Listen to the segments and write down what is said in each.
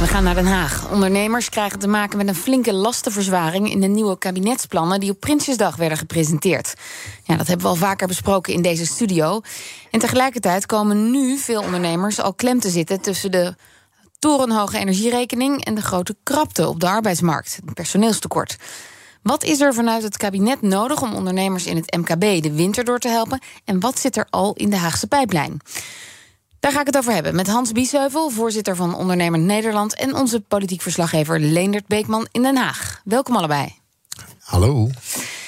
We gaan naar Den Haag. Ondernemers krijgen te maken met een flinke lastenverzwaring in de nieuwe kabinetsplannen die op Prinsjesdag werden gepresenteerd. Ja, dat hebben we al vaker besproken in deze studio. En tegelijkertijd komen nu veel ondernemers al klem te zitten tussen de torenhoge energierekening en de grote krapte op de arbeidsmarkt, het personeelstekort. Wat is er vanuit het kabinet nodig om ondernemers in het MKB de winter door te helpen? En wat zit er al in de Haagse pijplijn? Daar ga ik het over hebben met Hans Biesheuvel, voorzitter van Ondernemer Nederland, en onze politiek verslaggever Leendert Beekman in Den Haag. Welkom allebei. Hallo.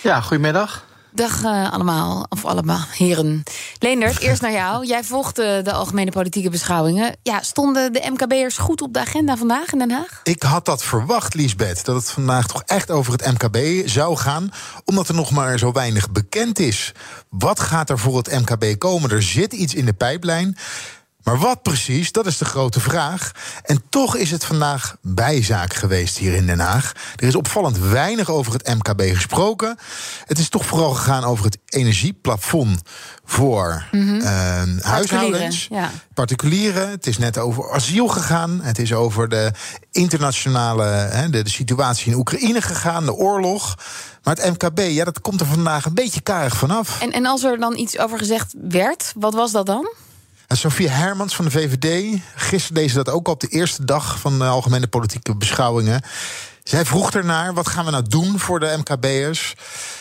Ja, goedemiddag. Dag uh, allemaal, of allemaal, heren. Leendert, eerst naar jou. Jij volgt de, de algemene politieke beschouwingen. Ja, stonden de MKB'ers goed op de agenda vandaag in Den Haag? Ik had dat verwacht, Liesbeth, dat het vandaag toch echt over het MKB zou gaan, omdat er nog maar zo weinig bekend is. Wat gaat er voor het MKB komen? Er zit iets in de pijplijn. Maar wat precies, dat is de grote vraag. En toch is het vandaag bijzaak geweest hier in Den Haag. Er is opvallend weinig over het MKB gesproken. Het is toch vooral gegaan over het energieplafond voor mm huishoudens, ja. particulieren. Het is net over asiel gegaan. Het is over de internationale hè, de, de situatie in Oekraïne gegaan, de oorlog. Maar het MKB, ja, dat komt er vandaag een beetje karig vanaf. En, en als er dan iets over gezegd werd, wat was dat dan? Sophie Hermans van de VVD, gisteren deed ze dat ook op de eerste dag van de algemene politieke beschouwingen. Zij vroeg ernaar, wat gaan we nou doen voor de MKB'ers?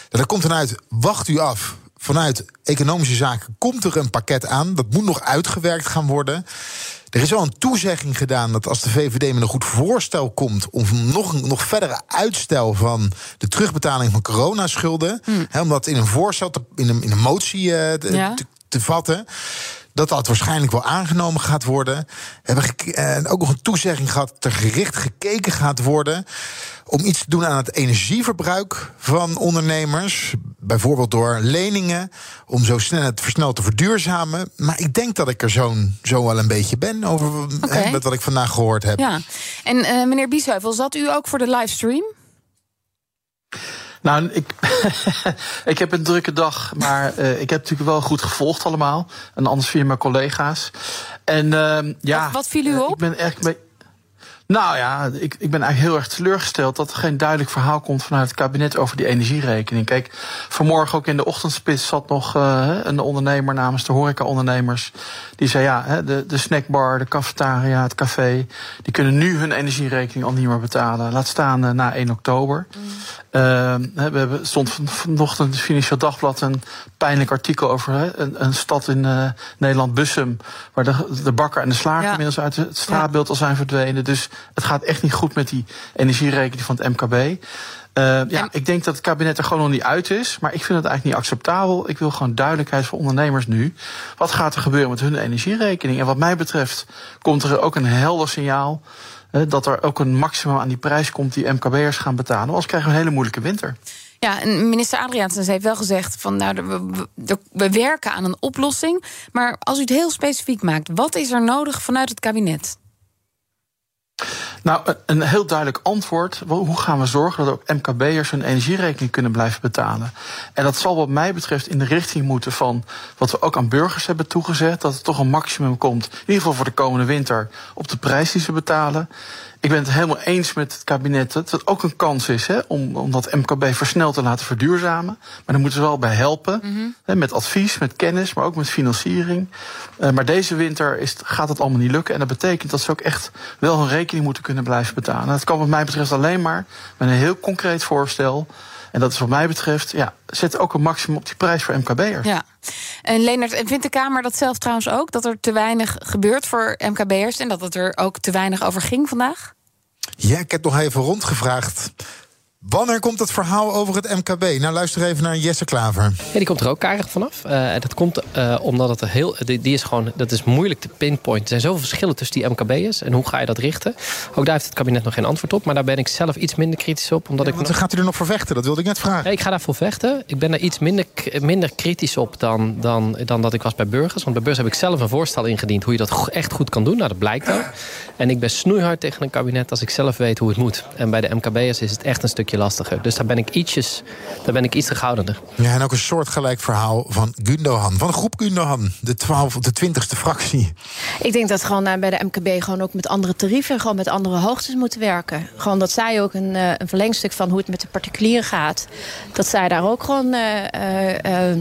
Dat komt dan uit, wacht u af. Vanuit economische zaken komt er een pakket aan. Dat moet nog uitgewerkt gaan worden. Er is wel een toezegging gedaan dat als de VVD met een goed voorstel komt om nog, nog verdere uitstel van de terugbetaling van coronaschulden, hmm. om dat in een voorstel, te, in, een, in een motie uh, te, te vatten dat dat waarschijnlijk wel aangenomen gaat worden. We hebben eh, ook nog een toezegging gehad dat er gericht gekeken gaat worden om iets te doen aan het energieverbruik van ondernemers. Bijvoorbeeld door leningen, om zo snel het versneld te verduurzamen. Maar ik denk dat ik er zo, zo wel een beetje ben over okay. met wat ik vandaag gehoord heb. Ja. En uh, meneer Biesheuvel, zat u ook voor de livestream? Nou, ik, ik heb een drukke dag, maar uh, ik heb natuurlijk wel goed gevolgd allemaal. En anders via mijn collega's. En uh, ja. Wat, wat viel u op? Ik ben echt. Nou ja, ik, ik ben eigenlijk heel erg teleurgesteld dat er geen duidelijk verhaal komt vanuit het kabinet over die energierekening. Kijk, vanmorgen ook in de ochtendspits zat nog uh, een ondernemer namens de horeca-ondernemers. Die zei ja, de, de snackbar, de cafetaria, het café, die kunnen nu hun energierekening al niet meer betalen. Laat staan uh, na 1 oktober. Mm. Uh, we hebben, stond vanochtend in het Financieel Dagblad een pijnlijk artikel over hè, een, een, stad in uh, Nederland, Bussum, waar de, de bakker en de slager ja. inmiddels uit het straatbeeld al zijn verdwenen. Dus het gaat echt niet goed met die energierekening van het MKB. Uh, ja, ik denk dat het kabinet er gewoon nog niet uit is. Maar ik vind het eigenlijk niet acceptabel. Ik wil gewoon duidelijkheid voor ondernemers nu. Wat gaat er gebeuren met hun energierekening? En wat mij betreft komt er ook een helder signaal dat er ook een maximum aan die prijs komt die MKB'ers gaan betalen. Anders krijgen we een hele moeilijke winter. Ja, en minister Adriaansens heeft wel gezegd van nou, we, we, we, werken aan een oplossing. Maar als u het heel specifiek maakt, wat is er nodig vanuit het kabinet? Nou, een heel duidelijk antwoord. Hoe gaan we zorgen dat ook MKB'ers hun energierekening kunnen blijven betalen? En dat zal wat mij betreft in de richting moeten van wat we ook aan burgers hebben toegezet. Dat er toch een maximum komt, in ieder geval voor de komende winter, op de prijs die ze betalen. Ik ben het helemaal eens met het kabinet dat het ook een kans is hè, om, om dat MKB versneld te laten verduurzamen. Maar daar moeten ze wel bij helpen. Mm hè, met advies, met kennis, maar ook met financiering. Uh, maar deze winter is, gaat dat allemaal niet lukken. En dat betekent dat ze ook echt wel hun rekening moeten kunnen blijven betalen. Dat kan wat mij betreft alleen maar met een heel concreet voorstel. En dat is wat mij betreft, ja, zet ook een maximum op die prijs voor MKB'ers. Ja. En Leonard, vindt de Kamer dat zelf trouwens ook? Dat er te weinig gebeurt voor MKB'ers en dat het er ook te weinig over ging vandaag? Ja, ik heb nog even rondgevraagd Wanneer komt het verhaal over het MKB? Nou, luister even naar Jesse Klaver. Ja, die komt er ook karig vanaf. Uh, dat komt uh, omdat het heel. Die, die, is gewoon. Dat is moeilijk te pinpointen. Er zijn zoveel verschillen tussen die MKB'ers. En hoe ga je dat richten? Ook daar heeft het kabinet nog geen antwoord op. Maar daar ben ik zelf iets minder kritisch op. Omdat ja, ik want nog... gaat u er nog voor vechten? Dat wilde ik net vragen. Nee, ik ga daarvoor vechten. Ik ben er iets minder, minder kritisch op dan, dan, dan dat ik was bij burgers. Want bij burgers heb ik zelf een voorstel ingediend hoe je dat echt goed kan doen. Nou, dat blijkt ook. En ik ben snoeihard tegen een kabinet als ik zelf weet hoe het moet. En bij de MKB'ers is het echt een stukje lastiger. Dus daar ben ik ietsjes, daar ben ik iets terughoudender. Ja, en ook een soortgelijk verhaal van Gundogan. Van de groep Gundogan, de 12 of de 20ste fractie. Ik denk dat gewoon bij de MKB gewoon ook met andere tarieven... gewoon met andere hoogtes moeten werken. Gewoon dat zij ook een, een verlengstuk van hoe het met de particulieren gaat... dat zij daar ook gewoon uh, uh,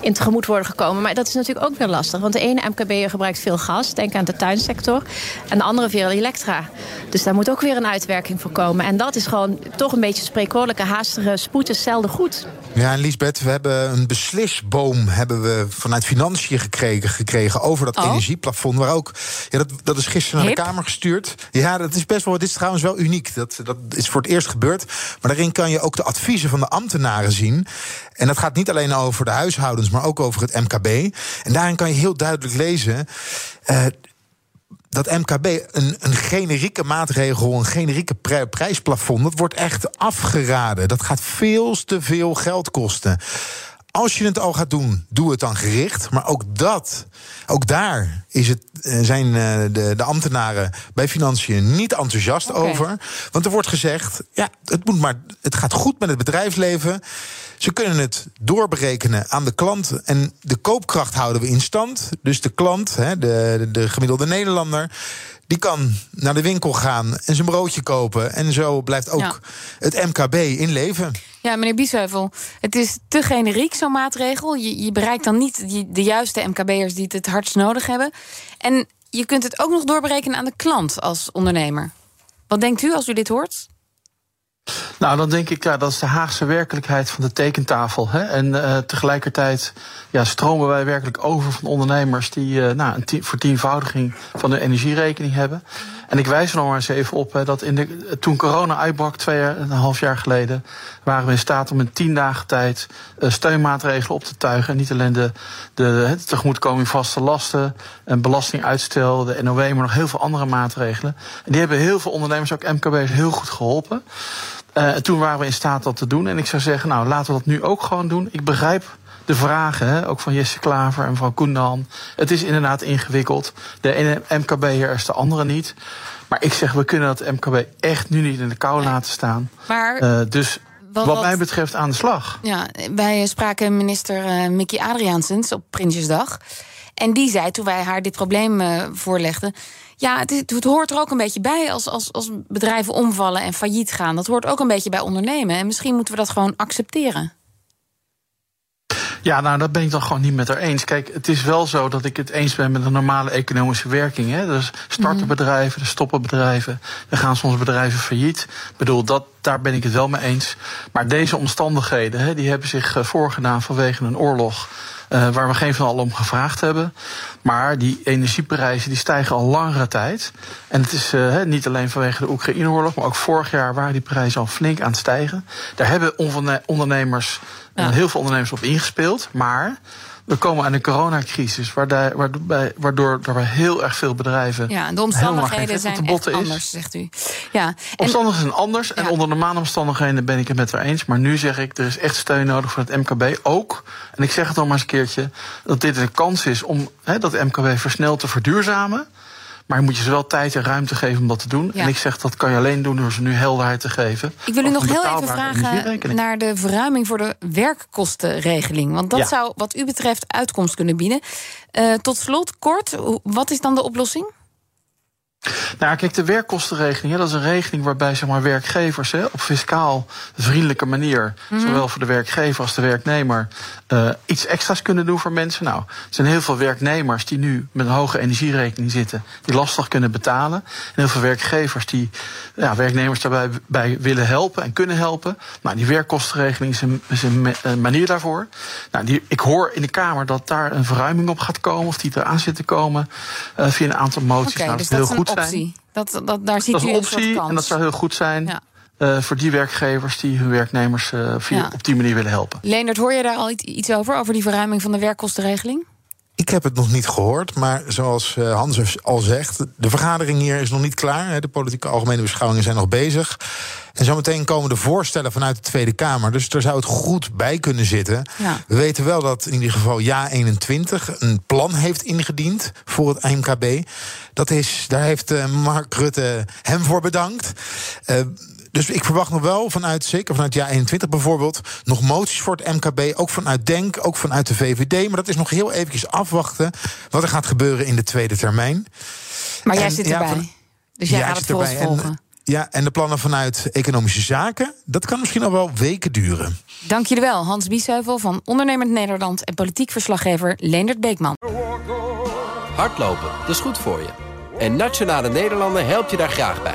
in tegemoet worden gekomen. Maar dat is natuurlijk ook weer lastig. Want de ene MKB'er gebruikt veel gas, denk aan de tuinsector... en de andere veel elektra. Dus daar moet ook weer een uitwerking voor komen. En dat is gewoon toch een beetje spreekwoordelijke haastige spoed is zelden goed. Ja, en Liesbeth, we hebben een beslisboom hebben we vanuit Financiën gekregen, gekregen over dat oh. energieplafond. Waar ook, ja, dat, dat is gisteren naar de Kamer gestuurd. Ja, dat is best wel, dit is trouwens wel uniek. Dat, dat is voor het eerst gebeurd. Maar daarin kan je ook de adviezen van de ambtenaren zien. En dat gaat niet alleen over de huishoudens, maar ook over het MKB. En daarin kan je heel duidelijk lezen. Uh, dat MKB een, een generieke maatregel, een generieke prijsplafond, dat wordt echt afgeraden. Dat gaat veel te veel geld kosten. Als je het al gaat doen, doe het dan gericht. Maar ook dat, ook daar is het, zijn de, de ambtenaren bij financiën niet enthousiast okay. over. Want er wordt gezegd, ja, het, moet maar, het gaat goed met het bedrijfsleven. Ze kunnen het doorberekenen aan de klant. En de koopkracht houden we in stand. Dus de klant, de, de, de gemiddelde Nederlander. Die kan naar de winkel gaan en zijn broodje kopen. En zo blijft ook ja. het MKB in leven. Ja, meneer Biesheuvel, het is te generiek, zo'n maatregel. Je, je bereikt dan niet die, de juiste MKB'ers die het het hardst nodig hebben. En je kunt het ook nog doorberekenen aan de klant als ondernemer. Wat denkt u als u dit hoort? Nou, dan denk ik, ja, dat is de Haagse werkelijkheid van de tekentafel. Hè? En uh, tegelijkertijd ja, stromen wij werkelijk over van ondernemers die uh, nou, een tien, vertienvoudiging van hun energierekening hebben. En ik wijs er nog maar eens even op dat in de, toen corona uitbrak, twee jaar, een half jaar geleden, waren we in staat om in tien dagen tijd uh, steunmaatregelen op te tuigen. En niet alleen de, de, de tegemoetkoming vaste lasten, en belastinguitstel, de NOW, maar nog heel veel andere maatregelen. En die hebben heel veel ondernemers, ook MKB's, heel goed geholpen. Uh, toen waren we in staat dat te doen. En ik zou zeggen, nou laten we dat nu ook gewoon doen. Ik begrijp de vragen, hè, ook van Jesse Klaver en van Koendan. Het is inderdaad ingewikkeld. De ene MKB is de andere niet. Maar ik zeg, we kunnen dat MKB echt nu niet in de kou laten staan. Maar, uh, dus wat, wat, mij betreft aan de slag. Ja, wij spraken minister uh, Mickey Adriaansens op Prinsjesdag. En die zei toen wij haar dit probleem uh, voorlegden. Ja, het, is, het, hoort er ook een beetje bij als, als, als bedrijven omvallen en failliet gaan. Dat hoort ook een beetje bij ondernemen. En misschien moeten we dat gewoon accepteren. Ja, nou, dat ben ik dan gewoon niet met haar eens. Kijk, het is wel zo dat ik het eens ben met een normale economische werking. Hè. Dus starten bedrijven, er stoppen bedrijven, er gaan soms bedrijven failliet. Ik bedoel, dat, daar ben ik het wel mee eens. Maar deze omstandigheden, hè, die hebben zich voorgedaan vanwege een oorlog. Uh, waar we geen van allen om gevraagd hebben. Maar die energieprijzen die stijgen al langere tijd. En het is uh, niet alleen vanwege de Oekraïne-oorlog, maar ook vorig jaar waren die prijzen al flink aan het stijgen. Daar hebben ondernemers, heel veel ondernemers op ingespeeld. Maar we komen aan een coronacrisis, waardoor, waardoor er heel erg veel bedrijven. Ja, de omstandigheden zijn echt anders, zegt u. Ja, omstandigheden zijn anders. En onder normale omstandigheden ben ik het met haar eens. Maar nu zeg ik, er is echt steun nodig voor het MKB. Ook, en ik zeg het al maar eens een keertje, dat dit een kans is om dat MKB versneld te verduurzamen. Maar je moet je ze wel tijd en ruimte geven om dat te doen. Ja. En ik zeg dat kan je alleen doen door ze nu helderheid te geven. Ik wil u nog heel even vragen naar de verruiming voor de werkkostenregeling. Want dat ja. zou wat u betreft uitkomst kunnen bieden. Uh, tot slot, kort, wat is dan de oplossing? Nou, kijk, de werkkostenregeling, hè, dat is een regeling waarbij zeg maar, werkgevers hè, op fiscaal vriendelijke manier, mm -hmm. zowel voor de werkgever als de werknemer, uh, iets extra's kunnen doen voor mensen. Nou, er zijn heel veel werknemers die nu met een hoge energierekening zitten, die lastig kunnen betalen. En heel veel werkgevers die ja, werknemers daarbij bij willen helpen en kunnen helpen. Nou, die werkkostenregeling is een, is een, een manier daarvoor. Nou, die, ik hoor in de Kamer dat daar een verruiming op gaat komen, of die eraan zit te komen, uh, via een aantal moties. Okay, nou, dus dat is heel dat optie. Dat, dat, daar ziet dat is een optie en dat zou heel goed zijn. Ja. eh, voor die werkgevers die hun werknemers uh, via, Ja. op die manier willen helpen. Leendert, hoor je daar al iets over? Over die verruiming van de werkkostenregeling? Ik heb het nog niet gehoord, maar zoals eh, Hans al zegt, de vergadering hier is nog niet klaar. De politieke algemene beschouwingen zijn nog bezig. En zometeen komen de voorstellen vanuit de Tweede Kamer. Dus daar zou het goed bij kunnen zitten. Ja. We weten wel dat in ieder geval Ja21 een plan heeft ingediend voor het MKB. Dat is, daar heeft eh, Mark Rutte hem voor bedankt. Eh, dus ik verwacht nog wel vanuit, zeker vanuit Ja21 bijvoorbeeld, nog moties voor het MKB. Ook vanuit Denk, ook vanuit de VVD. Maar dat is nog heel eventjes afwachten wat er gaat gebeuren in de tweede termijn. Maar jij En, zit ja, erbij. van- dus jij Ja, gaat het erbij. En, volgen. ja, en de plannen vanuit Economische Zaken, dat kan misschien al wel weken duren. Dank jullie wel, Hans Biesheuvel van Ondernemend Nederland... en politiek verslaggever Leendert Beekman. Hardlopen, dat is goed voor je. En Nationale Nederlanden helpt je daar graag bij.